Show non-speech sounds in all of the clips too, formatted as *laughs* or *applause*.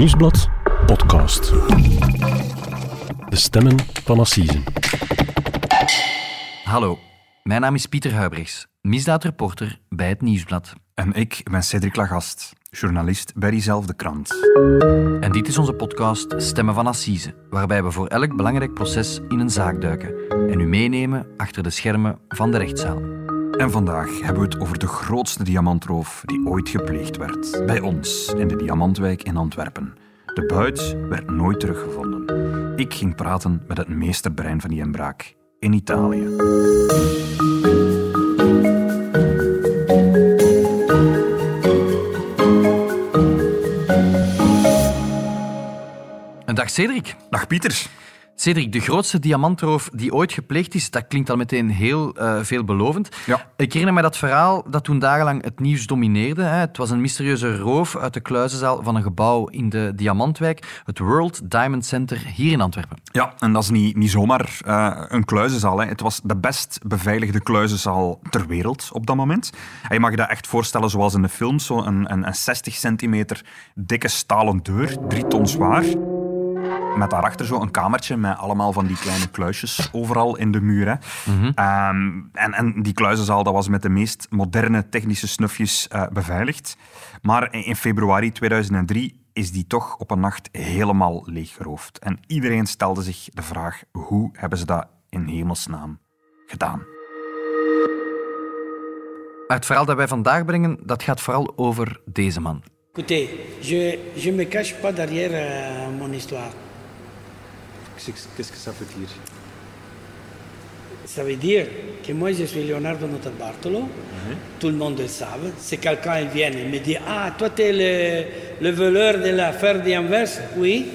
Nieuwsblad podcast. De stemmen van Assise. Hallo, mijn naam is Pieter Huibrechts, misdaadreporter bij het Nieuwsblad. En ik ben Cedric Lagast, journalist bij diezelfde krant. En dit is onze podcast Stemmen van Assise, waarbij we voor elk belangrijk proces in een zaak duiken en u meenemen achter de schermen van de rechtszaal. En vandaag hebben we het over de grootste diamantroof die ooit gepleegd werd. Bij ons, in de Diamantwijk in Antwerpen. De buit werd nooit teruggevonden. Ik ging praten met het meesterbrein van die inbraak in Italië. Dag Cedric. Dag Pieter. Cedric, de grootste diamantroof die ooit gepleegd is, dat klinkt al meteen heel uh, veelbelovend. Ja. Ik herinner me dat verhaal dat toen dagenlang het nieuws domineerde. Hè. Het was een mysterieuze roof uit de kluizenzaal van een gebouw in de Diamantwijk, het World Diamond Center hier in Antwerpen. Ja, en dat is niet, niet zomaar uh, een kluizenzaal. Hè. Het was de best beveiligde kluizenzaal ter wereld op dat moment. En je mag je dat echt voorstellen zoals in de films, zo een, een, een 60 centimeter dikke stalen deur, drie ton zwaar met daarachter zo een kamertje met allemaal van die kleine kluisjes overal in de muur. Hè. Mhm. Um, en, en die kluizenzaal dat was met de meest moderne technische snufjes uh, beveiligd. Maar in februari 2003 is die toch op een nacht helemaal leeggeroofd. En iedereen stelde zich de vraag, hoe hebben ze dat in hemelsnaam gedaan? Het verhaal dat wij vandaag brengen, dat gaat vooral over deze man. Écoutez, je, je me cache pas derrière euh, mon histoire. Qu'est-ce que ça veut dire Ça veut dire que moi je suis Leonardo Notarbartolo, tout le monde le savent. Si quelqu'un vient et me dit Ah, toi tu es le, le voleur de l'affaire d'Anvers Oui.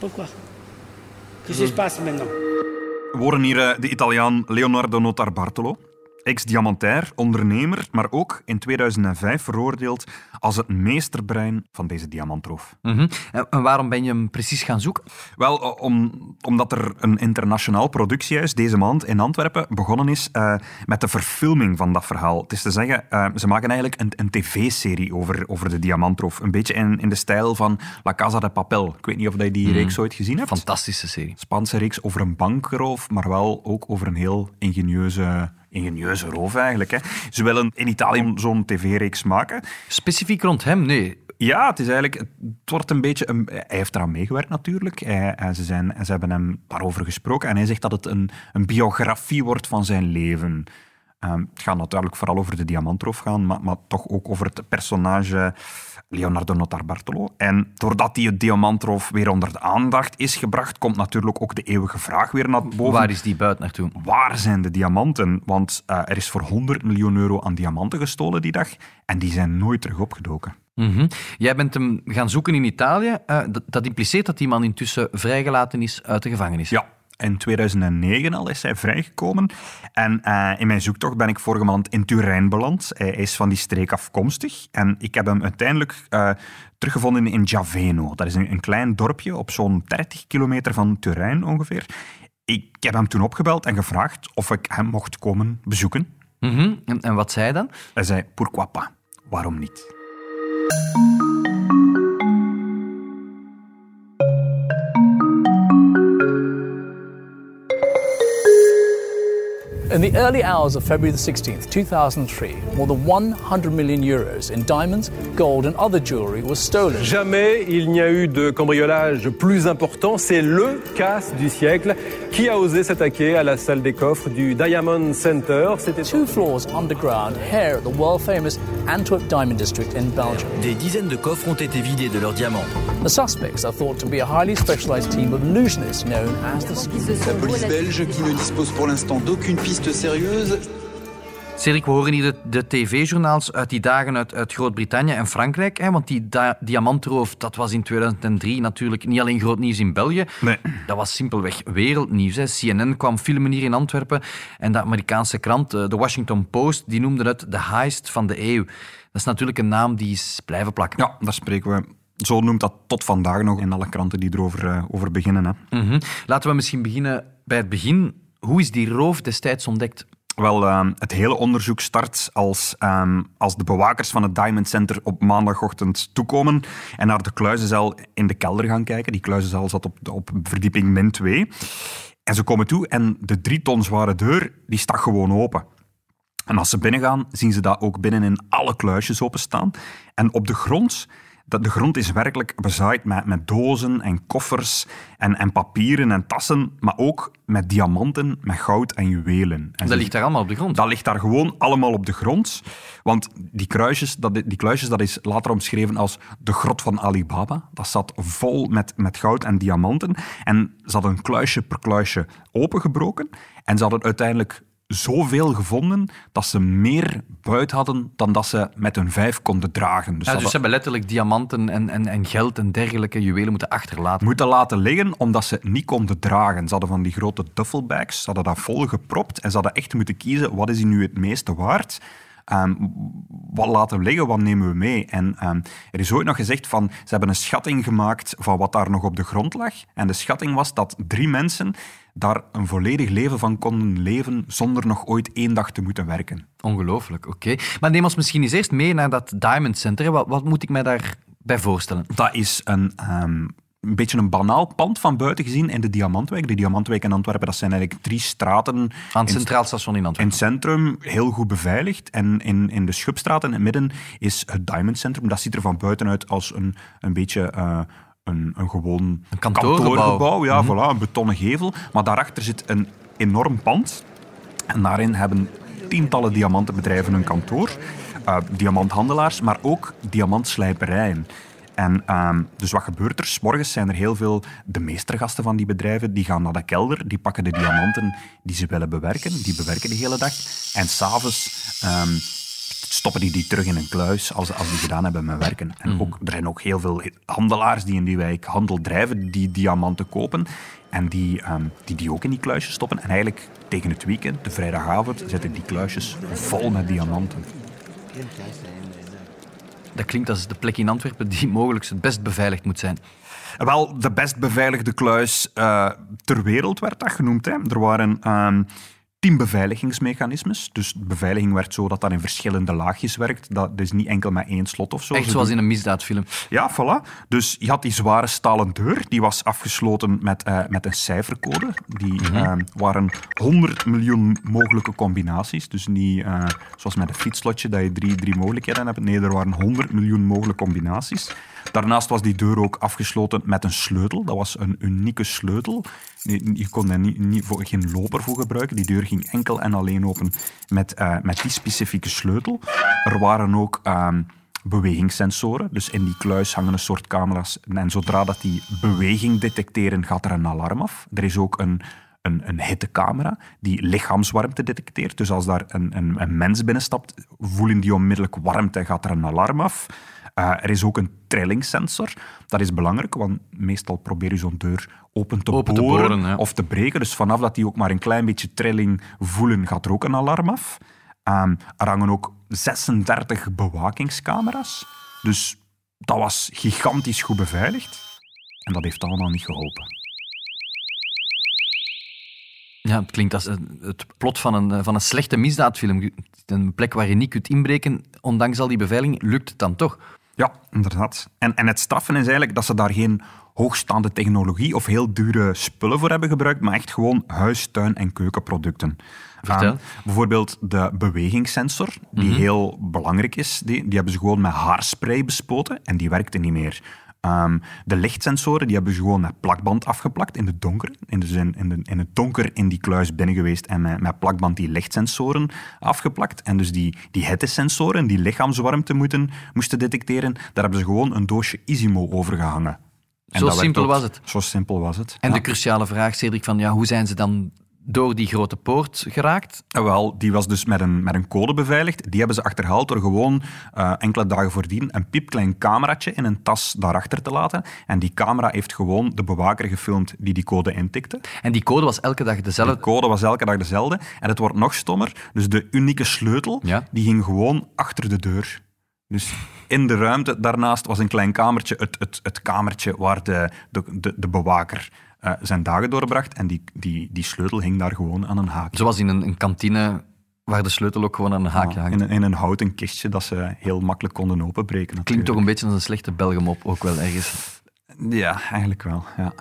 Pourquoi? Qu'est-ce qui se passe maintenant? We horen hier de Italiaan Leonardo Notarbartolo, ex-diamantair, ondernemer, maar ook in 2005 veroordeeld als het meesterbrein van deze diamantroof. Mm -hmm. En waarom ben je hem precies gaan zoeken? Wel, om, omdat er een internationaal productiehuis deze maand in Antwerpen begonnen is uh, met de verfilming van dat verhaal. Het is te zeggen, uh, ze maken eigenlijk een, een tv-serie over, over de diamantroof. Een beetje in, in de stijl van La Casa de Papel. Ik weet niet of je die reeks mm. ooit gezien hebt. Fantastische serie. Spaanse reeks over een bankroof, maar wel ook over een heel ingenieuze ingenieuze roof eigenlijk. Hè. Ze willen in Italië zo'n tv-reeks maken. Specifiek rond hem? Nee. Ja, het is eigenlijk... Het wordt een beetje... Een, hij heeft eraan meegewerkt natuurlijk. Hij, en ze, zijn, ze hebben hem daarover gesproken. En hij zegt dat het een, een biografie wordt van zijn leven. Um, het gaat natuurlijk vooral over de diamantroof gaan, maar, maar toch ook over het personage Leonardo Notarbartolo. En doordat die diamantroof weer onder de aandacht is gebracht, komt natuurlijk ook de eeuwige vraag weer naar boven. Waar is die buit naartoe? Waar zijn de diamanten? Want uh, er is voor 100 miljoen euro aan diamanten gestolen die dag en die zijn nooit terug opgedoken. Mm -hmm. Jij bent hem gaan zoeken in Italië. Uh, dat, dat impliceert dat die man intussen vrijgelaten is uit de gevangenis. Ja, in 2009 al is hij vrijgekomen. En uh, in mijn zoektocht ben ik vorige maand in Turijn beland. Hij is van die streek afkomstig. En ik heb hem uiteindelijk uh, teruggevonden in Giaveno. Dat is een, een klein dorpje op zo'n 30 kilometer van Turijn ongeveer. Ik heb hem toen opgebeld en gevraagd of ik hem mocht komen bezoeken. Mm -hmm. en, en wat zei hij dan? Hij zei, pourquoi pas? Waarom niet? In the early hours of February the 16th, 2003, more than 100 million euros in diamonds, gold and other jewelry was stolen. Jamais il n'y a eu de cambriolage plus important. C'est le casse du siècle qui a osé s'attaquer à la salle des coffres du Diamond Center? C'était two floors underground here at the world famous Antwerp Diamond District in Belgium. Des dizaines de coffres ont été vidés de leurs diamants. The suspects are thought to be a highly specialized team of illusionists known as the La police belge qui ne dispose pour l'instant d'aucune piste sérieuse. Cedric, we horen hier de, de tv-journaals uit die dagen uit, uit Groot-Brittannië en Frankrijk. Hè, want die diamantroof, dat was in 2003 natuurlijk niet alleen groot nieuws in België. Nee. Dat was simpelweg wereldnieuws. Hè. CNN kwam filmen hier in Antwerpen. En de Amerikaanse krant, de Washington Post, die noemde het de heist van de eeuw. Dat is natuurlijk een naam die is blijven plakken. Ja, daar spreken we zo noemt dat tot vandaag nog in alle kranten die erover uh, over beginnen. Hè. Mm -hmm. Laten we misschien beginnen bij het begin. Hoe is die roof destijds ontdekt? Wel, ehm, het hele onderzoek start als, ehm, als de bewakers van het Diamond Center op maandagochtend toekomen en naar de kluizenzaal in de kelder gaan kijken. Die kluizenzaal zat op, op verdieping min 2. En ze komen toe en de drie ton zware deur die staat gewoon open. En als ze binnengaan, zien ze dat ook binnenin alle kluisjes openstaan. En op de grond dat de grond is werkelijk bezaaid met, met dozen en koffers en, en papieren en tassen, maar ook met diamanten, met goud en juwelen. En Dat ligt daar allemaal op de grond. dat ligt daar gewoon allemaal op de grond. Want die kruisjes, dat, die kluisjes, dat is later omschreven als de grot van Alibaba. Dat zat vol met, met goud en diamanten. En ze hadden kluisje per kluisje opengebroken. En ze hadden uiteindelijk zoveel gevonden dat ze meer buit hadden dan dat ze met hun vijf konden dragen. Dus Ja, dus ze hebben letterlijk diamanten en, en, en geld en dergelijke juwelen moeten achterlaten. moeten laten liggen omdat ze het niet konden dragen. Ze hadden van die grote duffelbags, ze hadden dat vol gepropt en ze hadden echt moeten kiezen wat is hier nu het meeste waard. Ehm, wat laten we liggen, wat nemen we mee? En ehm, er is ooit nog gezegd van, ze hebben een schatting gemaakt van wat daar nog op de grond lag. En de schatting was dat drie mensen daar een volledig leven van konden leven zonder nog ooit één dag te moeten werken. Ongelooflijk, oké. Maar neem ons misschien eens eerst mee naar dat Diamond Center. Wat, wat moet ik mij daarbij voorstellen? Dat is een, ehm, een beetje een banaal pand van buiten gezien in de Diamantwijk. De Diamantwijk in Antwerpen, dat zijn eigenlijk drie straten Aan het in- Centraal Station in In Antwerpen. het centrum heel goed beveiligd. En in, in de Schupstraat in het midden is het Diamond Centrum. Dat ziet er van buitenuit als een, een beetje eh, een, een gewoon Een kantoorgebouw. Ja, voilà, een betonnen gevel. Maar daarachter zit een enorm pand. En daarin hebben tientallen diamantenbedrijven een kantoor. Eh, diamanthandelaars, maar ook diamantslijperijen. En ehm, dus wat gebeurt er? 's morgens zijn er heel veel, de meestergasten van die bedrijven, die gaan naar de kelder, die pakken de diamanten die ze willen bewerken, die bewerken de hele dag. En s'avonds ehm stoppen die die terug in een kluis als, als die gedaan hebben met werken. En ook, er zijn ook heel veel handelaars die in die wijk handel drijven, die diamanten kopen en die, ehm, die die ook in die kluisjes stoppen. En eigenlijk tegen het weekend, de vrijdagavond, zitten die kluisjes vol met diamanten. Dat klinkt als de plek in Antwerpen die mogelijk het best beveiligd moet zijn. Wel, de best beveiligde kluis eh, ter wereld werd dat genoemd. Hè. Er waren ehm tien beveiligingsmechanismes. Dus de beveiliging werd zo dat dat in verschillende laagjes werkt. Dat is niet enkel met één slot of zo. Echt zoals in een misdaadfilm. Ja, voilà. Dus je had die zware stalen deur, die was afgesloten met, eh, met een cijfercode. Die eh, waren 100 miljoen mogelijke combinaties. Dus niet eh, zoals met een fietslotje, dat je drie, drie mogelijkheden hebt. Nee, er waren 100 miljoen mogelijke combinaties. Daarnaast was die deur ook afgesloten met een sleutel. Dat was een unieke sleutel. Je je kon daar niet, niet voor, geen loper voor gebruiken. Die deur ging enkel en alleen open met, eh, met die specifieke sleutel. Er waren ook... ehm, bewegingssensoren. Dus in die kluis hangen een soort camera's. En zodra dat die beweging detecteren, gaat er een alarm af. Er is ook een, een, een hittecamera die lichaamswarmte detecteert. Dus als daar een, een, een mens binnenstapt, voelen die onmiddellijk warmte en gaat er een alarm af. Eh, er is ook een trillingssensor. Dat is belangrijk, want meestal probeer je zo'n deur open te Open te boren, ja. of te breken. Dus vanaf dat die ook maar een klein beetje trilling voelen, gaat er ook een alarm af. Ehm, er hangen ook 36 bewakingscamera's. Dus dat was gigantisch goed beveiligd. En dat heeft allemaal niet geholpen. Ja, het klinkt als het plot van een, van een slechte misdaadfilm. Een plek waar je niet kunt inbreken, ondanks al die beveiliging, lukt het dan toch. Ja, inderdaad. En, en het straffen is eigenlijk dat ze daar geen hoogstaande technologie of heel dure spullen voor hebben gebruikt, maar echt gewoon huis, tuin en keukenproducten. Vertel. Ehm, bijvoorbeeld de bewegingssensor, die heel belangrijk is, die, die hebben ze gewoon met haarspray bespoten en die werkte niet meer. Ehm, de lichtsensoren die hebben ze gewoon met plakband afgeplakt in het donker. In, de zin, in, de, in het donker in die kluis binnen geweest en met, met plakband die lichtsensoren afgeplakt. En dus die, die hittesensoren die lichaamswarmte moeten, moesten detecteren, daar hebben ze gewoon een doosje Isimo over gehangen. En Zo simpel was het. Zo simpel was het. En ja. de cruciale vraag, Cedric, van ja, hoe zijn ze dan door die grote poort geraakt? Eh, Wel, die was dus met een, met een code beveiligd. Die hebben ze achterhaald door gewoon eh, enkele dagen voordien een piepklein cameraatje in een tas daarachter te laten. En die camera heeft gewoon de bewaker gefilmd die die code intikte. En die code was elke dag De dezelfde. code was elke dag dezelfde. En het wordt nog stommer. Dus de unieke sleutel, Ja. die ging gewoon achter de deur. Dus in de ruimte daarnaast was een klein kamertje, het, het, het kamertje waar de, de, de, de bewaker eh, zijn dagen doorbracht. En die, die, die sleutel hing daar gewoon aan een haak. Zoals in een, een kantine Waar de sleutel ook gewoon aan een haakje Ja, hangt. in, een, in een houten kistje dat ze heel makkelijk konden openbreken. Klinkt toch natuurlijk. een beetje als een slechte Belgemop, ook wel ergens. Ja, eigenlijk wel. Ja.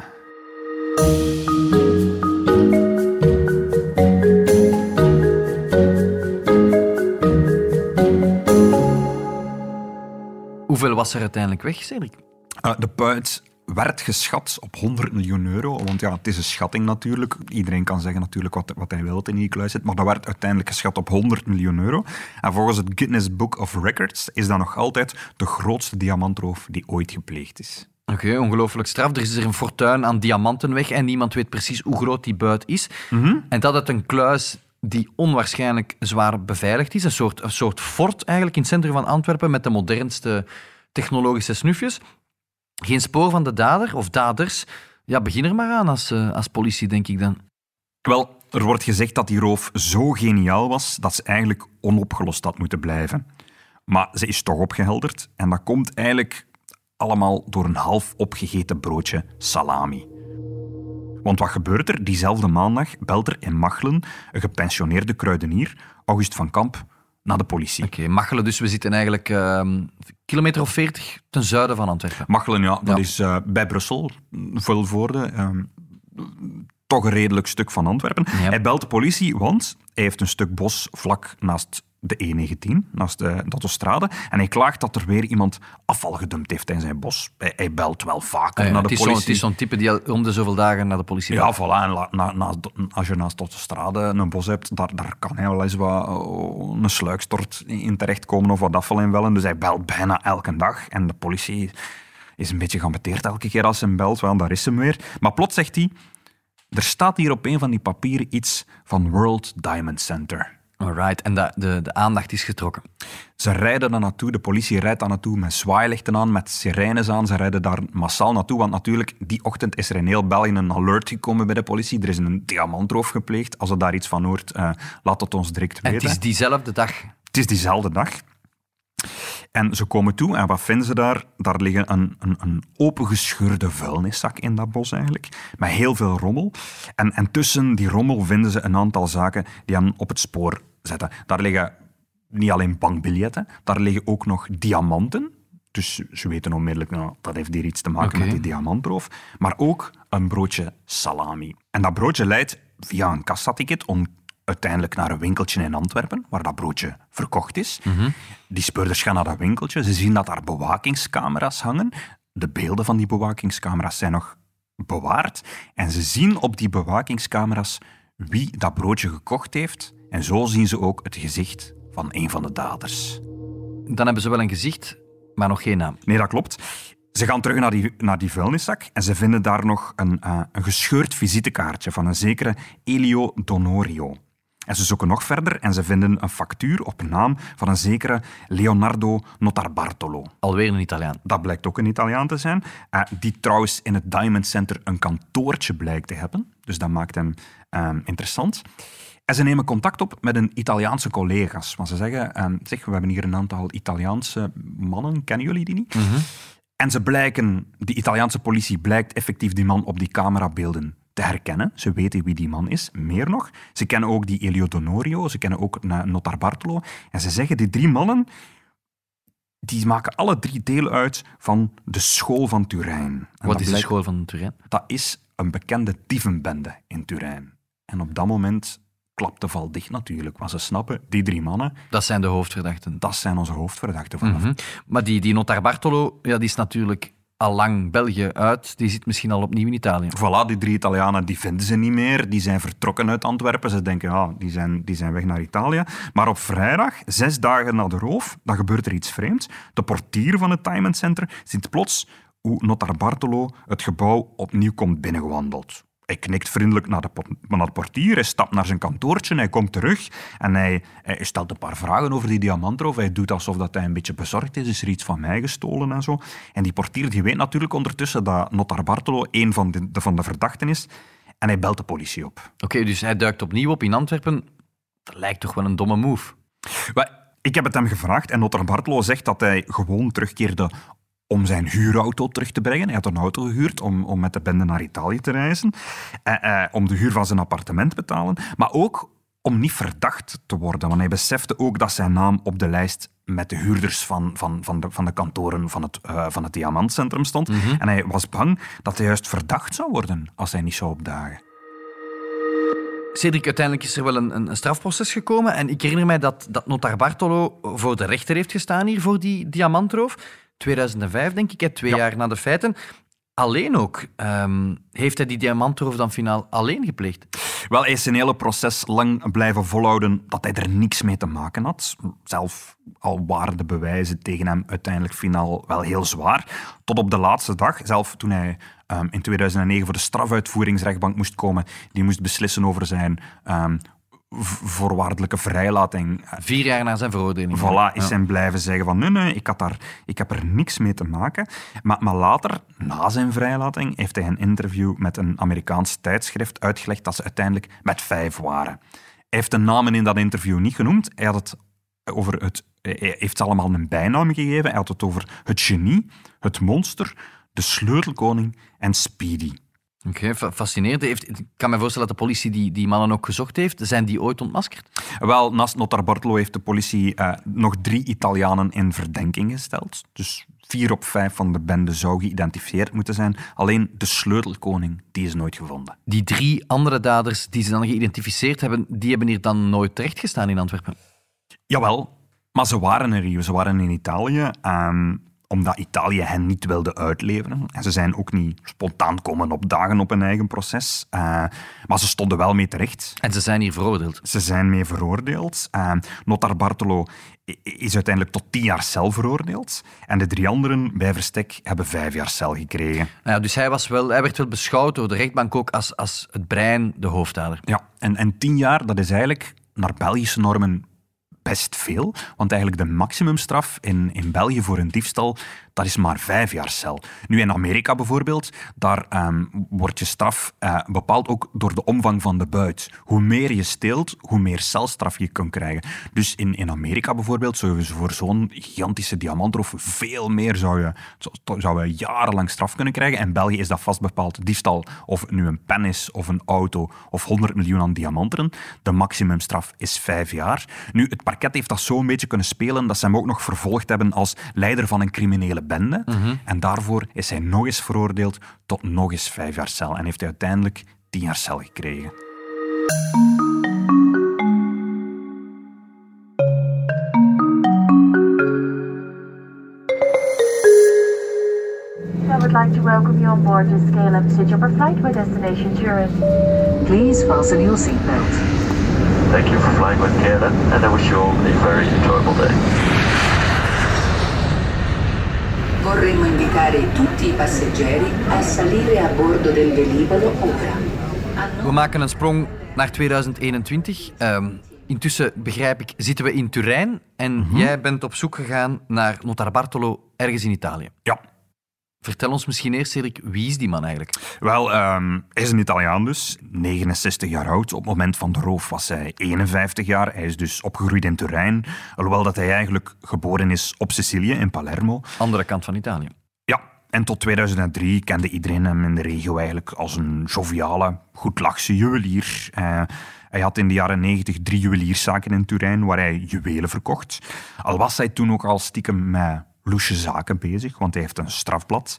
Hoeveel was er uiteindelijk weg, Cedric? Eh, de puit werd geschat op 100 miljoen euro. Want ja, het is een schatting natuurlijk. Iedereen kan zeggen natuurlijk wat, wat hij wil dat in die kluis zit. Maar dat werd uiteindelijk geschat op 100 miljoen euro. En volgens het Guinness Book of Records is dat nog altijd de grootste diamantroof die ooit gepleegd is. Oké, ongelooflijk straf. Er is er een fortuin aan diamanten weg en niemand weet precies hoe groot die buit is. En dat uit een kluis die onwaarschijnlijk zwaar beveiligd is. Een soort, een soort fort eigenlijk in het centrum van Antwerpen met de modernste technologische snufjes. Geen spoor van de dader of daders. Ja, begin er maar aan als, eh, als politie, denk ik dan. Wel, er wordt gezegd dat die roof zo geniaal was dat ze eigenlijk onopgelost had moeten blijven. Maar ze is toch opgehelderd en dat komt eigenlijk allemaal door een half opgegeten broodje salami. Want wat gebeurt er? Diezelfde maandag belt er in Machelen een gepensioneerde kruidenier, August van Kamp, naar de politie. Oké, Machelen, dus we zitten eigenlijk ehm kilometer of 40 ten zuiden van Antwerpen. Machelen, ja, dat Ja. is eh, bij Brussel, Vilvoorde, ehm toch een redelijk stuk van Antwerpen. Ja. Hij belt de politie, want hij heeft een stuk bos vlak naast de E19, naast de, de autostrade. En hij klaagt dat er weer iemand afval gedumpt heeft in zijn bos. Hij, hij belt wel vaker Ah ja, naar de politie. het is zo'n type die om de zoveel dagen naar de politie Ja, belt. voilà. En la- na, naast- als je naast de autostrade een bos hebt, daar, daar kan hij wel eens wat, oh, een sluikstort in terechtkomen of wat afval in wellen. Dus hij belt bijna elke dag. En de politie is een beetje geambeteerd elke keer als hij hem belt. Wel, daar is hem weer. Maar plots zegt hij, er staat hier op een van die papieren iets van World Diamond Center. Alright, en de, de, de aandacht is getrokken. Ze rijden daar naartoe, de politie rijdt daar naartoe met zwaailichten aan, met sirenes aan. Ze rijden daar massaal naartoe, want natuurlijk, die ochtend is er in heel België een alert gekomen bij de politie. Er is een diamantroof gepleegd. Als je daar iets van hoort, eh, laat het ons direct En weten. het is diezelfde dag. Het is diezelfde dag. En ze komen toe en wat vinden ze daar? Daar liggen een, een, een opengescheurde vuilniszak in dat bos eigenlijk, met heel veel rommel. En, en tussen die rommel vinden ze een aantal zaken die hen op het spoor zetten. Daar liggen niet alleen bankbiljetten, daar liggen ook nog diamanten. Dus ze weten onmiddellijk, nou, dat heeft hier iets te maken met die diamantroof. Maar ook een broodje salami. En dat broodje leidt via een kassaticket om uiteindelijk naar een winkeltje in Antwerpen, waar dat broodje verkocht is. Die speurders gaan naar dat winkeltje. Ze zien dat daar bewakingscamera's hangen. De beelden van die bewakingscamera's zijn nog bewaard. En ze zien op die bewakingscamera's wie dat broodje gekocht heeft. En zo zien ze ook het gezicht van een van de daders. Dan hebben ze wel een gezicht, maar nog geen naam. Nee, dat klopt. Ze gaan terug naar die, naar die vuilniszak en ze vinden daar nog een, eh, een gescheurd visitekaartje van een zekere Elio Donorio. En ze zoeken nog verder en ze vinden een factuur op naam van een zekere Leonardo Notarbartolo. Alweer een Italiaan. Dat blijkt ook een Italiaan te zijn, eh, die trouwens in het Diamond Center een kantoortje blijkt te hebben. Dus dat maakt hem eh, interessant. En ze nemen contact op met een Italiaanse collega's. Want ze zeggen, eh, zeg, we hebben hier een aantal Italiaanse mannen, kennen jullie die niet? En ze blijken, de Italiaanse politie blijkt effectief die man op die camerabeelden te herkennen. Ze weten wie die man is, meer nog. Ze kennen ook die Elio Donorio, ze kennen ook Notar Bartolo. En ze zeggen, die drie mannen, die maken alle drie deel uit van de school van Turijn. En Wat is de school van Turijn? Dat is een bekende dievenbende in Turijn. En op dat moment klapt de val dicht natuurlijk, want ze snappen, die drie mannen, Dat zijn de hoofdverdachten. dat zijn onze hoofdverdachten vanaf Mhm. Maar die, die Notar Bartolo, ja, die is natuurlijk al lang België uit. Die zit misschien al opnieuw in Italië. Voilà, die drie Italianen die vinden ze niet meer. Die zijn vertrokken uit Antwerpen. Ze denken, ja, die zijn, die zijn weg naar Italië. Maar op vrijdag, zes dagen na de roof, dan gebeurt er iets vreemds. De portier van het Diamond Center ziet plots hoe Notar Bartolo het gebouw opnieuw komt binnengewandeld. Hij knikt vriendelijk naar de, naar de portier, hij stapt naar zijn kantoortje, hij komt terug en hij, hij stelt een paar vragen over die diamantroof. Hij doet alsof dat hij een beetje bezorgd is, is er iets van mij gestolen en zo. En die portier die weet natuurlijk ondertussen dat Notar Bartolo een van de, de- van de verdachten is en hij belt de politie op. Oké, dus hij duikt opnieuw op in Antwerpen. Dat lijkt toch wel een domme move. Wel, Ik heb het hem gevraagd en Notar Bartolo zegt dat hij gewoon terugkeerde om zijn huurauto terug te brengen. Hij had een auto gehuurd om, om met de bende naar Italië te reizen, eh, eh, om de huur van zijn appartement te betalen, maar ook om niet verdacht te worden. Want hij besefte ook dat zijn naam op de lijst met de huurders van, van, van, de, van de kantoren van het, uh, van het Diamantcentrum stond. En hij was bang dat hij juist verdacht zou worden als hij niet zou opdagen. Cedric, uiteindelijk is er wel een, een, een, strafproces gekomen. En ik herinner mij dat, dat notar Bartolo voor de rechter heeft gestaan hier voor die diamantroof. 2005, denk ik, twee jaar na de feiten. Alleen ook. Um, heeft hij die diamantroof dan finaal alleen gepleegd? Wel, hij is zijn hele proces lang blijven volhouden dat hij er niks mee te maken had. Zelf al waren de bewijzen tegen hem uiteindelijk finaal wel heel zwaar. Tot op de laatste dag, zelf toen hij um, in 2009 voor de strafuitvoeringsrechtbank moest komen, die moest beslissen over zijn um, voorwaardelijke vrijlating. Vier jaar na zijn veroordeling. Voilà, is hij blijven zeggen van nee, nee, ik, had daar, ik heb er niks mee te maken. Maar, maar later, na zijn vrijlating, heeft hij een interview met een Amerikaans tijdschrift uitgelegd dat ze uiteindelijk met vijf waren. Hij heeft de namen in dat interview niet genoemd. Hij had het over het... Hij heeft ze allemaal een bijnaam gegeven. Hij had het over het genie, het monster, de sleutelkoning en Speedy. Oké, okay, fascinerend. Heeft, ik kan me voorstellen dat de politie die, die mannen ook gezocht heeft. Zijn die ooit ontmaskerd? Wel, naast Notar Bartolo heeft de politie uh, nog drie Italianen in verdenking gesteld. Dus vier op vijf van de bende zou geïdentificeerd moeten zijn. Alleen de sleutelkoning, die is nooit gevonden. Die drie andere daders die ze dan geïdentificeerd hebben, die hebben hier dan nooit terechtgestaan in Antwerpen? Jawel, maar ze waren er hier. Ze waren in Italië. Um, omdat Italië hen niet wilde uitleveren. En ze zijn ook niet spontaan komen opdagen op een eigen proces. Uh, maar ze stonden wel mee terecht. En ze zijn hier veroordeeld? Ze zijn mee veroordeeld. Uh, Notar Bartolo is uiteindelijk tot tien jaar cel veroordeeld. En de drie anderen bij verstek hebben vijf jaar cel gekregen. Ja, dus hij, was wel, hij werd wel beschouwd door de rechtbank ook als, als het brein, de hoofddader. Ja, en, en tien jaar, dat is eigenlijk naar Belgische normen best veel. Want eigenlijk de maximumstraf in, in België voor een diefstal, dat is maar vijf jaar cel. Nu in Amerika bijvoorbeeld, daar um, wordt je straf uh, bepaald ook door de omvang van de buit. Hoe meer je steelt, hoe meer celstraf je kunt krijgen. Dus in, in Amerika bijvoorbeeld, zou je voor zo'n gigantische diamantroof veel meer zou je, zou jarenlang straf kunnen krijgen. En België is dat vast bepaald. Diefstal, of het nu een pen is, of een auto, of 100 miljoen aan diamanten. De maximumstraf is vijf jaar. Nu, het parket heeft dat zo een beetje kunnen spelen dat ze hem ook nog vervolgd hebben als leider van een criminele bende. En daarvoor is hij nog eens veroordeeld tot nog eens vijf jaar cel. En heeft hij uiteindelijk tien jaar cel gekregen. I would like to welcome you on board this KLM Cityhopper flight with destination Turin. Please fasten your seatbelt. Thank you for flying with KLM and I wish you all a very enjoyable day. Vorremmo invitare tutti i passeggeri a salire a bordo del velivolo ora. We maken een sprong naar 2021. Um, intussen, begrijp ik, zitten we in Turijn en mm -hmm. jij bent op zoek gegaan naar Notar Bartolo ergens in Italië. Ja. Vertel ons misschien eerst, Erik, wie is die man eigenlijk? Wel, um, hij is een Italiaan dus, 69 jaar oud. Op het moment van de roof was hij 51 jaar. Hij is dus opgegroeid in Turijn, alhoewel dat hij eigenlijk geboren is op Sicilië, in Palermo. Andere kant van Italië. Ja, en tot 2003 kende iedereen hem in de regio eigenlijk als een joviale, goedlachse juwelier. Uh, hij had in de jaren 90 drie juwelierszaken in Turijn waar hij juwelen verkocht. Al was hij toen ook al stiekem met loesje zaken bezig, want hij heeft een strafblad.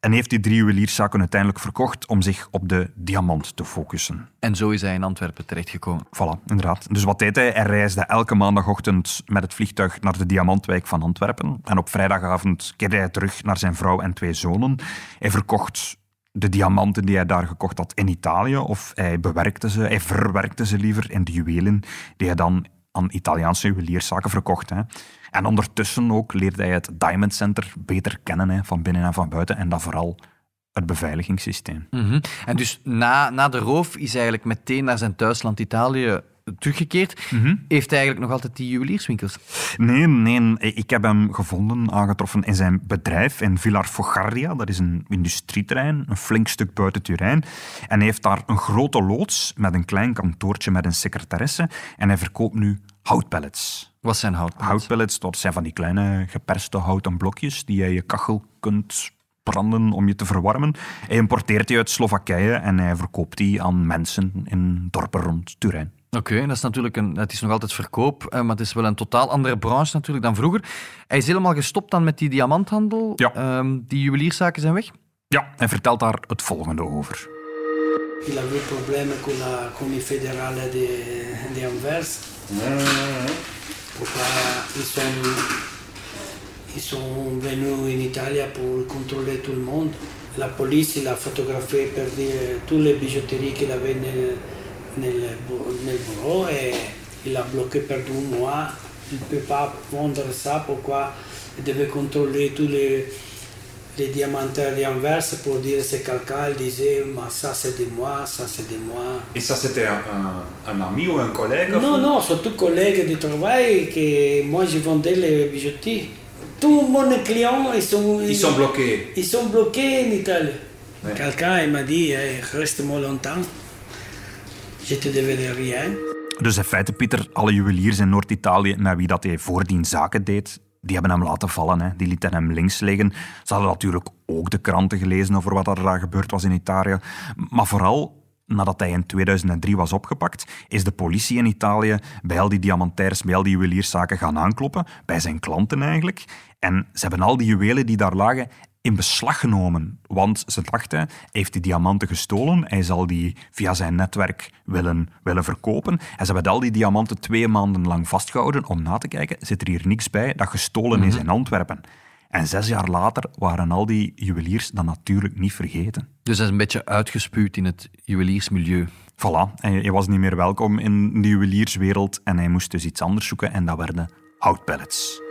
En heeft die drie juwelierszaken uiteindelijk verkocht om zich op de diamant te focussen. En zo is hij in Antwerpen terechtgekomen. Voilà, inderdaad. Dus wat deed hij? Hij reisde elke maandagochtend met het vliegtuig naar de Diamantwijk van Antwerpen. En op vrijdagavond keerde hij terug naar zijn vrouw en twee zonen. Hij verkocht de diamanten die hij daar gekocht had in Italië, of hij bewerkte ze, hij verwerkte ze liever in de juwelen die hij dan aan Italiaanse juwelierszaken verkocht. Hè. En ondertussen ook leerde hij het Diamond Center beter kennen, hè, van binnen en van buiten. En dan vooral het beveiligingssysteem. -hmm. En dus na, na de roof is hij eigenlijk meteen naar zijn thuisland Italië teruggekeerd. Mm -hmm. Heeft hij eigenlijk nog altijd die juwelierswinkels? Nee, nee. Ik heb hem gevonden, aangetroffen in zijn bedrijf in Villar Fogardia. Dat is een industrieterrein, een flink stuk buiten Turijn. En hij heeft daar een grote loods met een klein kantoortje met een secretaresse. En hij verkoopt nu houtpellets. Wat zijn houtpellets? Houtpellets, dat zijn van die kleine geperste houten blokjes die je je kachel kunt branden om je te verwarmen. Hij importeert die uit Slowakije en hij verkoopt die aan mensen in dorpen rond Turijn. Oké, dat is natuurlijk een, het is nog altijd verkoop, eh, maar het is wel een totaal andere branche natuurlijk dan vroeger. Hij is helemaal gestopt dan met die diamanthandel. Ja. Ehm, die juwelierszaken zijn weg. Ja, hij vertelt daar het volgende over. Il problème con la Commis fédérale de, de Anvers. Pourquoi ils sont, ils sont venus en Italie pour contrôler tout le monde. La police il a photographié per dire toutes les bijouteries qu'il avait nel, nel, nel bureau et il a bloqué per deux mois. Il ne peut pas vendre ça. Pourquoi il devait contrôler tous les, les diamantaires d'Anvers pour dire c'est quelqu'un. Il disait ça c'est de moi, ça c'est de moi. Et ça, c'était un, un, ami ou un collègue Non, non, surtout collègues de travail que moi je vendais les bijoutiers. Tous mes clients, ils sont, Ils sont bloqués. Ils sont bloqués en Italie. Ouais. Quelqu'un il m'a dit, hey, reste-moi longtemps. Dus in feite, Pieter, alle juweliers in Noord-Italië met wie dat hij voordien zaken deed, die hebben hem laten vallen. Hè. Die lieten hem links liggen. Ze hadden natuurlijk ook de kranten gelezen over wat er daar gebeurd was in Italië. Maar vooral nadat hij in 2003 was opgepakt, is de politie in Italië bij al die diamantairs, bij al die juwelierszaken gaan aankloppen, bij zijn klanten eigenlijk. En ze hebben al die juwelen die daar lagen in beslag genomen. Want ze dachten, hij heeft die diamanten gestolen, hij zal die via zijn netwerk willen, willen verkopen. En ze hebben al die diamanten twee maanden lang vastgehouden om na te kijken, zit er hier niks bij dat gestolen is in Antwerpen. En zes jaar later waren al die juweliers dat natuurlijk niet vergeten. Dus hij is een beetje uitgespuwd in het juweliersmilieu. Voilà, en hij was niet meer welkom in de juwelierswereld en hij moest dus iets anders zoeken en dat werden houtpellets.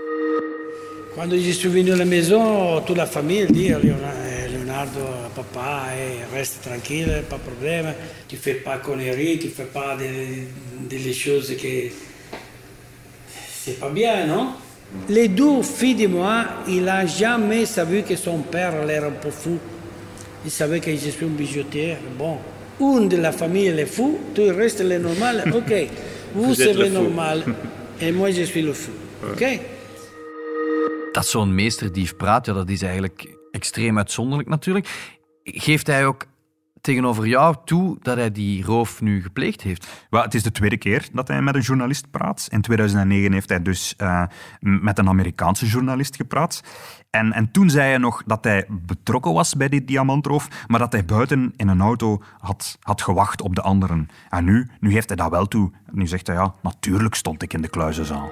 Quando je suis venu à la maison, toute la famille dit Leonardo, Leonardo, papa, eh, reste tranquille, pas de problème. Tu fais pas conneries, tu fais pas des, des choses que c'est pas bien, non Les deux filles de moi, il n'a jamais savu que son père était un peu fou. Il savait que je suis un bijoutier. Bon, une de la famille est fou, tout le reste est normal. Ok, *laughs* vous, Vous êtes le normal *laughs* et moi je suis le fou. Ok Dat zo'n meesterdief praat, ja, dat is eigenlijk extreem uitzonderlijk natuurlijk. Geeft hij ook tegenover jou toe dat hij die roof nu gepleegd heeft? Wel, het is de tweede keer dat hij met een journalist praat. In 2009 heeft hij dus eh, met een Amerikaanse journalist gepraat. En, en toen zei hij nog dat hij betrokken was bij die diamantroof, maar dat hij buiten in een auto had, had gewacht op de anderen. En nu, nu heeft hij dat wel toe. Nu zegt hij, ja, natuurlijk stond ik in de kluizenzaal.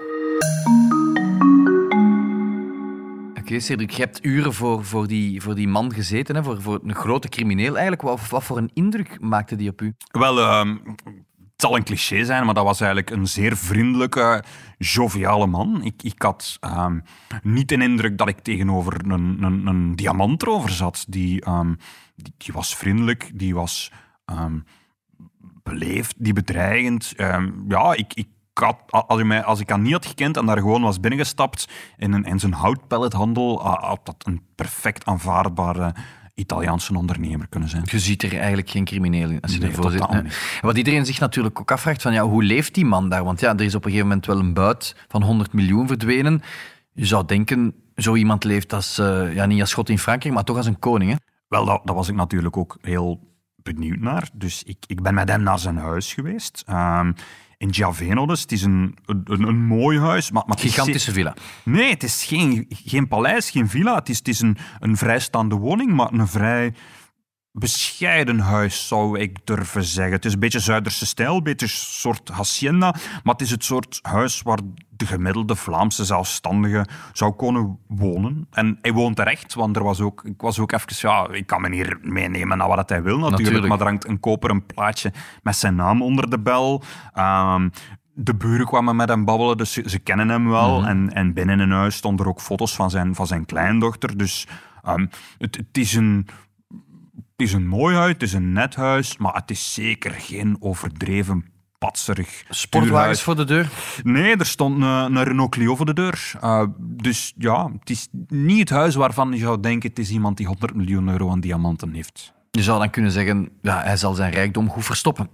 Oké, Cedric, je hebt uren voor, voor, die, voor die man gezeten, hè, voor, voor een grote crimineel eigenlijk. Wat, wat voor een indruk maakte die op u? Wel, ehm, het zal een cliché zijn, maar dat was eigenlijk een zeer vriendelijke, joviale man. Ik, ik had ehm, niet de indruk dat ik tegenover een, een, een diamantrover zat. Die, ehm, die, die was vriendelijk, die was beleefd, die bedreigend. Ja, ik, ik had, als, ik mij, als ik hem niet had gekend en daar gewoon was binnengestapt in, een, in zijn houtpellethandel, ah, had dat een perfect aanvaardbare Italiaanse ondernemer kunnen zijn. Je ziet er eigenlijk geen crimineel in als je Nee, ervoor zit. Wat iedereen zich natuurlijk ook afvraagt, van, ja, hoe leeft die man daar? Want ja, er is op een gegeven moment wel een buit van 100 miljoen verdwenen. Je zou denken, zo iemand leeft als, eh, ja, niet als schot in Frankrijk, maar toch als een koning. Hè? Wel, dat, dat was ik natuurlijk ook heel benieuwd naar. Dus ik, ik ben met hem naar zijn huis geweest. Ehm, in Giaveno dus. Het is een, een, een mooi huis. Maar, Gigantische villa. Nee, het is geen, geen paleis, geen villa. Het is, het is een, een vrijstaande woning, maar een vrij bescheiden huis, zou ik durven zeggen. Het is een beetje Zuiderse stijl, een beetje een soort hacienda, maar het is het soort huis waar de gemiddelde Vlaamse zelfstandige zou kunnen wonen. En hij woont er echt, want er was ook, ik was ook even... Ja, ik kan me hier meenemen naar wat hij wil natuurlijk, Natuurlijk. maar er hangt een koperen plaatje met zijn naam onder de bel. Ehm, de buren kwamen met hem babbelen, dus ze, ze kennen hem wel. Mhm. en, en binnen in huis stonden er ook foto's van zijn, van zijn kleindochter. Dus ehm, het, het, is een, het is een mooi huis, het is een net huis, maar het is zeker geen overdreven Sportwagens voor de deur. Nee, er stond een, een Renault Clio voor de deur. Uh, dus ja, het is niet het huis waarvan je zou denken het is iemand die 100 miljoen euro aan diamanten heeft. Je zou dan kunnen zeggen, ja, hij zal zijn rijkdom goed verstoppen.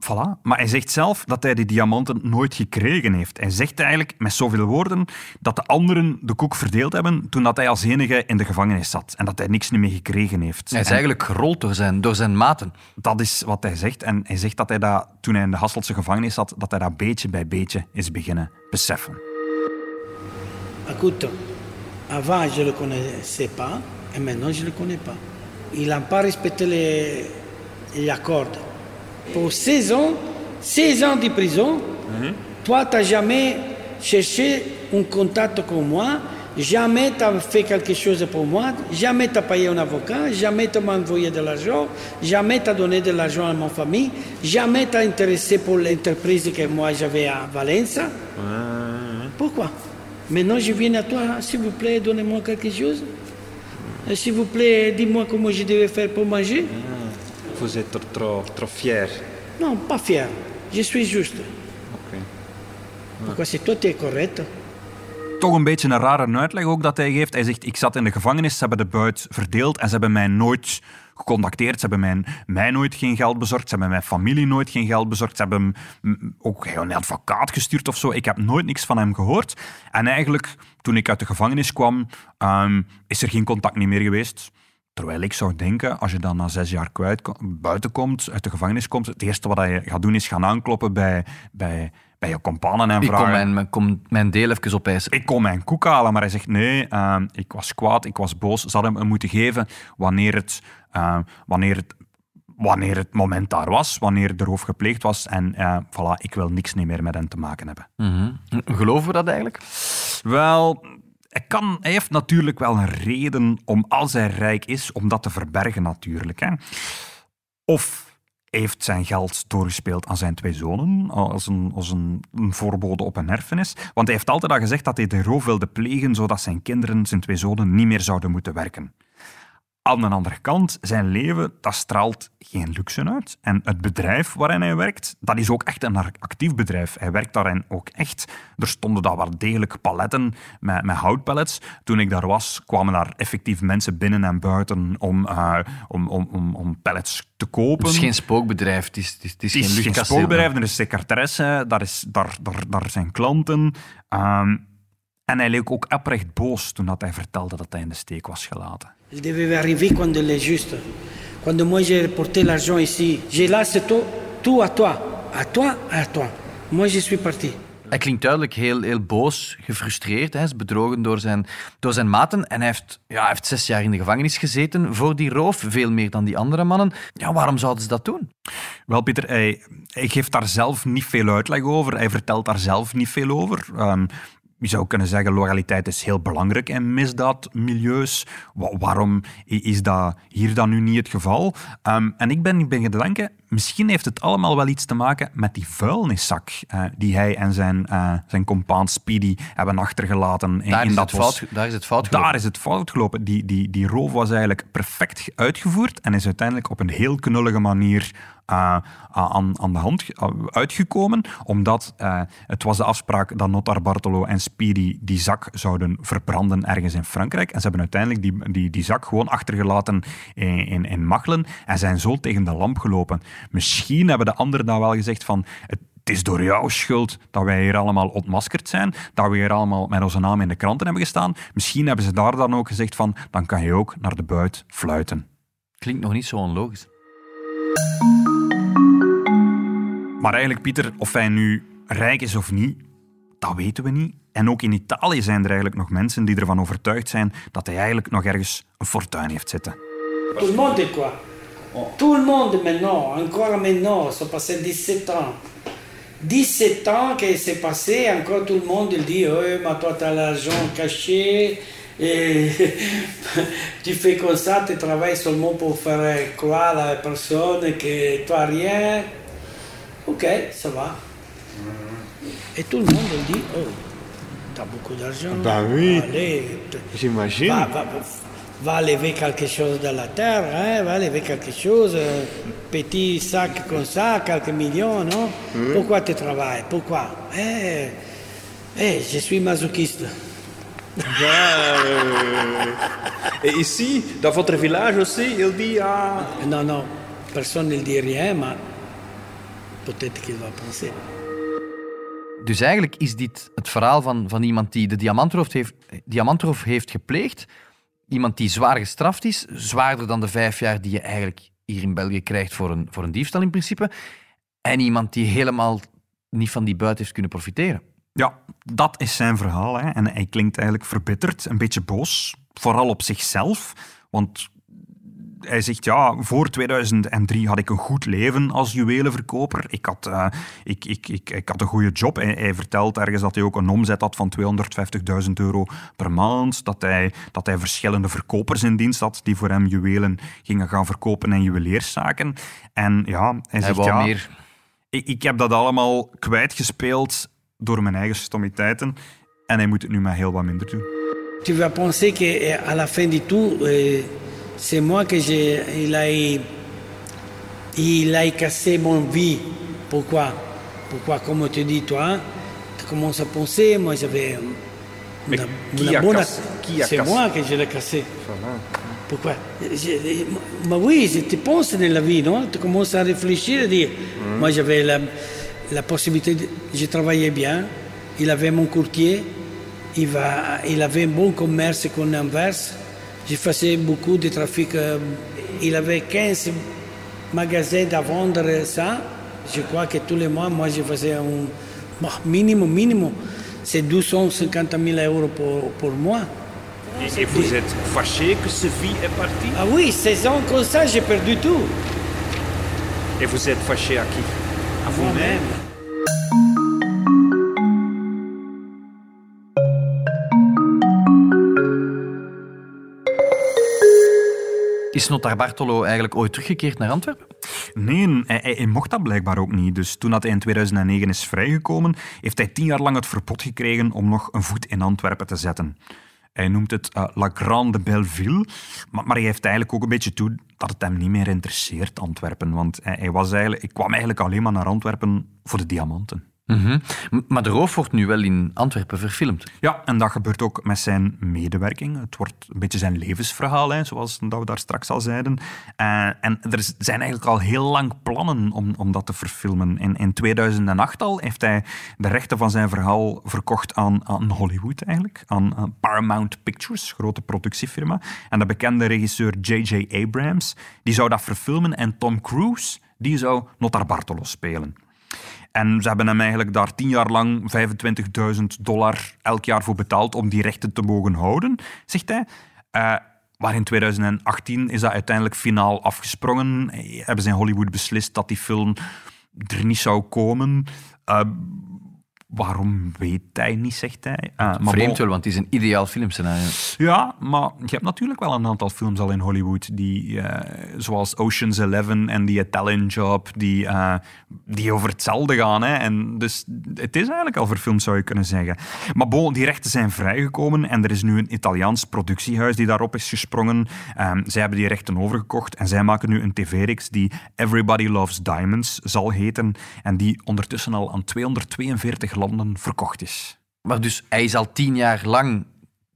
Voilà. Maar hij zegt zelf dat hij die diamanten nooit gekregen heeft. Hij zegt eigenlijk met zoveel woorden dat de anderen de koek verdeeld hebben toen dat hij als enige in de gevangenis zat. En dat hij niks meer gekregen heeft. Hij is En eigenlijk gerold door zijn, door zijn maten. Dat is wat hij zegt. En hij zegt dat hij dat, toen hij in de Hasselse gevangenis zat, dat hij dat beetje bij beetje is beginnen beseffen. Écoute, avant je ne le connaissais pas et maintenant je le connais pas. Il n'a pas respecté les, les accords. Pour 16 ans, 16 ans de prison, toi, tu n'as jamais cherché un contact comme moi, jamais tu as fait quelque chose pour moi, jamais tu as payé un avocat, jamais tu m'as envoyé de l'argent, jamais tu as donné de l'argent à ma famille, jamais tu as intéressé pour l'entreprise que moi j'avais à Valence. Pourquoi? Maintenant, je viens à toi, s'il vous plaît, donnez-moi quelque chose. S'il vous plaît, dis-moi comment je devais faire pour manger. Vous êtes trop, trop, fier. Non, pas fier. Je suis juste. Pourquoi c'est toi, tu es correct Toch een beetje een rare uitleg ook dat hij geeft. Hij zegt, ik zat in de gevangenis, ze hebben de buit verdeeld en ze hebben mij nooit gecontacteerd. Ze hebben mij, mij nooit geen geld bezorgd. Ze hebben mijn familie nooit geen geld bezorgd. Ze hebben ook een advocaat gestuurd of zo. Ik heb nooit niks van hem gehoord. En eigenlijk, toen ik uit de gevangenis kwam, ehm, is er geen contact niet meer geweest. Terwijl ik zou denken, als je dan na zes jaar kwijt, buiten komt, uit de gevangenis komt, het eerste wat je gaat doen is gaan aankloppen bij, bij, bij je companen en Ik vragen... kom mijn, mijn, kom mijn deel even opeisen. Ik kon mijn koek halen, maar hij zegt nee, ehm, ik was kwaad, ik was boos. Ze hadden hem moeten geven wanneer het, ehm, wanneer het, wanneer het moment daar was, wanneer er roof gepleegd was. En eh, voilà, ik wil niks niet meer met hen te maken hebben. Mhm. Geloven we dat eigenlijk? Wel, hij, kan, heeft natuurlijk wel een reden om, als hij rijk is, om dat te verbergen natuurlijk. Hè. Of heeft zijn geld doorgespeeld aan zijn twee zonen, als een, als een, een voorbode op een erfenis. Want hij heeft altijd al gezegd dat hij de roof wilde plegen, zodat zijn kinderen, zijn twee zonen, niet meer zouden moeten werken. Aan de andere kant, zijn leven, dat straalt geen luxe uit. En het bedrijf waarin hij werkt, dat is ook echt een actief bedrijf. Hij werkt daarin ook echt. Er stonden daar wel degelijk paletten met, met houtpallets. Toen ik daar was, kwamen daar effectief mensen binnen en buiten om, eh, om, om, om, om pallets te kopen. Het is geen spookbedrijf, het is, het is, het is Het is geen geen spookbedrijf, er is secretaresse, daar, is, daar, daar, daar zijn klanten. Ehm, en hij leek ook oprecht boos toen dat hij vertelde dat hij in de steek was gelaten. Il devait arriver quand il est juste. Quand moi j'ai reporté l'argent ici, j'ai laissé tout, tout à toi. À toi, à toi. Moi je suis parti. Hij klinkt duidelijk heel, heel boos, gefrustreerd. Hij is bedrogen door zijn, door zijn maten. En hij heeft, ja, hij heeft zes jaar in de gevangenis gezeten voor die roof. Veel meer dan die andere mannen. Ja, waarom zouden ze dat doen? Wel, Pieter, hij, hij geeft daar zelf niet veel uitleg over. Hij vertelt daar zelf niet veel over. Ehm, je zou kunnen zeggen, loyaliteit is heel belangrijk in misdaadmilieus. Wa- waarom is dat hier dan nu niet het geval? Ehm, en ik ben, ik ben gaan denken, misschien heeft het allemaal wel iets te maken met die vuilniszak eh, die hij en zijn, eh, zijn compaan Speedy hebben achtergelaten in, Daar in is, dat bos. fout, daar is het fout gelopen. Daar is het fout gelopen. Die, die, die roof was eigenlijk perfect uitgevoerd en is uiteindelijk op een heel knullige manier eh, aan, aan de hand uh, uitgekomen, omdat eh, het was de afspraak dat Notar Bartolo en Speedy die zak zouden verbranden ergens in Frankrijk. En ze hebben uiteindelijk die, die, die zak gewoon achtergelaten in, in, Machelen en zijn zo tegen de lamp gelopen. Misschien hebben de anderen dan wel gezegd van... Het, het is door jouw schuld dat wij hier allemaal ontmaskerd zijn, dat we hier allemaal met onze naam in de kranten hebben gestaan. Misschien hebben ze daar dan ook gezegd van, dan kan je ook naar de buit fluiten. Klinkt nog niet zo onlogisch. Maar eigenlijk, Pieter, of hij nu rijk is of niet, dat weten we niet. En ook in Italië zijn er eigenlijk nog mensen die ervan overtuigd zijn dat hij eigenlijk nog ergens een fortuin heeft zitten. Tout le monde quoi Tout le monde maintenant, encore maintenant, ça passé 17 ans. 17 ans que c'est passé, encore tout le monde dit Ouais, mais toi tu as l'argent caché, et *laughs* tu fais comme ça, tu travailles seulement pour faire croire à la personne que n'as rien. Ok, ça va. Et tout le monde dit Oh, tu as beaucoup d'argent. Bah oui. J'imagine. va, va, va lever quelque chose de la terre, hein, va lever quelque chose, petit sac comme ça, quelques millions, non? Pourquoi tu travailles? Pourquoi? Eh, eh, Je suis masochiste. Et ici, dans votre village aussi, il dit ah. Non, non, personne ne dit rien, mais peut-être qu'il va penser. Dus eigenlijk is dit het verhaal van, van iemand die de diamantroof heeft, diamantroof heeft gepleegd. Iemand die zwaar gestraft is, zwaarder dan de vijf jaar die je eigenlijk hier in België krijgt voor een, voor een diefstal in principe. En iemand die helemaal niet van die buit heeft kunnen profiteren. Ja, dat is zijn verhaal. Hè. En hij klinkt eigenlijk verbitterd, een beetje boos. Vooral op zichzelf. Want hij zegt, ja, voor 2003 had ik een goed leven als juwelenverkoper. Ik had, eh, ik, ik, ik, ik had een goede job. Hij, hij vertelt ergens dat hij ook een omzet had van 250.000 euro per maand. Dat hij, dat hij verschillende verkopers in dienst had die voor hem juwelen gingen gaan verkopen en juweleerszaken. En ja, hij, Hij zegt, ja, meer. ik, ik heb dat allemaal kwijtgespeeld door mijn eigen stommiteiten. En hij moet het nu maar heel wat minder doen. Tu vas penser qu'à la fin du tout, euh, c'est moi que j'ai, il a, il a cassé mon vie. Pourquoi? Pourquoi, comme tu dis, toi, tu commences à penser, moi j'avais Mais qui a bonne... cassé- qui a C'est cassé? moi que je l'ai cassé. Pourquoi? Je- Mais oui, tu penses dans la vie, non? Tu commences à réfléchir et dire, moi j'avais la, la possibilité, de, je travaillais bien, il avait mon courtier, il, va, il avait un bon commerce qu'on Anvers, je faisais beaucoup de trafic, euh, il avait 15 magasins à vendre ça, je crois que tous les mois, moi je faisais un bah, minimum, minimum, c'est 250 000 euros pour, pour mois. Et, et vous êtes fâché que ce vie est parti Ah oui, 16 ans comme ça, j'ai perdu tout. Et vous êtes fâché à qui? À vous-même Is Notar Bartolo eigenlijk ooit teruggekeerd naar Antwerpen? Nee, hij, mocht dat blijkbaar ook niet. Dus toen dat hij in 2009 is vrijgekomen, heeft hij tien jaar lang het verbod gekregen om nog een voet in Antwerpen te zetten. Hij noemt het eh, La Grande Belleville, maar, maar hij heeft eigenlijk ook een beetje toe dat het hem niet meer interesseert, Antwerpen. Want hij, hij, was eigenlijk, hij kwam eigenlijk alleen maar naar Antwerpen voor de diamanten. Mhm. Maar de roof wordt nu wel in Antwerpen verfilmd. Ja, en dat gebeurt ook met zijn medewerking. Het wordt een beetje zijn levensverhaal, hè, zoals dat we daar straks al zeiden. Eh, en er zijn eigenlijk al heel lang plannen om, om dat te verfilmen. In, in 2008 al heeft hij de rechten van zijn verhaal verkocht aan, aan Hollywood, eigenlijk. Aan, aan Paramount Pictures, grote productiefirma. En de bekende regisseur J.J. Abrams, die zou dat verfilmen. En Tom Cruise, die zou Notar Bartolo spelen. En ze hebben hem eigenlijk daar tien jaar lang 25.000 dollar elk jaar voor betaald om die rechten te mogen houden, zegt hij. Eh, maar in 2018 is dat uiteindelijk finaal afgesprongen. Hebben ze in Hollywood beslist dat die film er niet zou komen. Eh, waarom weet hij niet, zegt hij. Maar Vreemd wel, want het is een ideaal filmscenario. ja, maar je hebt natuurlijk wel een aantal films al in Hollywood, die, eh, zoals Ocean's Eleven en The Italian Job, die, eh, die over hetzelfde gaan. Hè. En dus het is eigenlijk al verfilmd, zou je kunnen zeggen. Maar bon, die rechten zijn vrijgekomen en er is nu een Italiaans productiehuis die daarop is gesprongen. Ehm, zij hebben die rechten overgekocht en zij maken nu een tv-reeks die Everybody Loves Diamonds zal heten en die ondertussen al aan 242 landen verkocht is. Maar dus hij is al tien jaar lang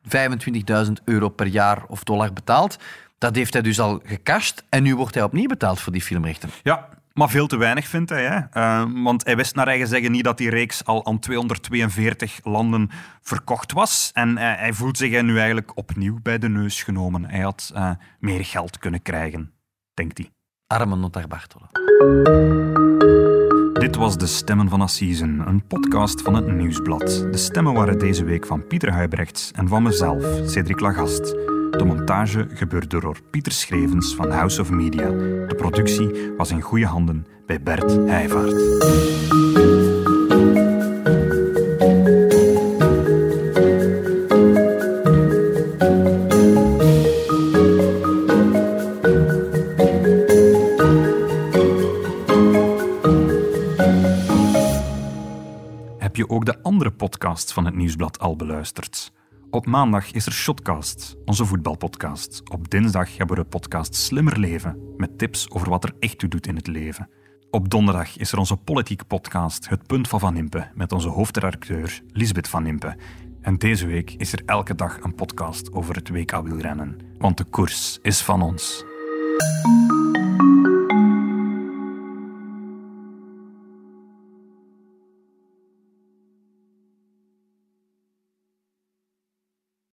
25.000 euro per jaar of dollar betaald. Dat heeft hij dus al gecashed en nu wordt hij opnieuw betaald voor die filmrechten. Ja, maar veel te weinig vindt hij. Hè? Eh, want hij wist naar eigen zeggen niet dat die reeks al aan 242 landen verkocht was. En eh, hij voelt zich nu eigenlijk opnieuw bij de neus genomen. Hij had eh, meer geld kunnen krijgen, denkt hij. Arme Notar Bartolo. Dit was De Stemmen van Assisen, een podcast van het Nieuwsblad. De stemmen waren deze week van Pieter Huibrechts en van mezelf, Cedric Lagast. De montage gebeurde door Pieter Schrevens van House of Media. De productie was in goede handen bij Bert Heijvaart. Podcasts van het Nieuwsblad al beluisterd? Op maandag is er Shotcast, onze voetbalpodcast. Op dinsdag hebben we de podcast Slimmer Leven, met tips over wat er echt toe doet in het leven. Op donderdag is er onze politiek podcast Het Punt van Van Impe, met onze hoofdredacteur Lisbeth Van Impe. En deze week is er elke dag een podcast over het WK wielrennen. Want de koers is van ons.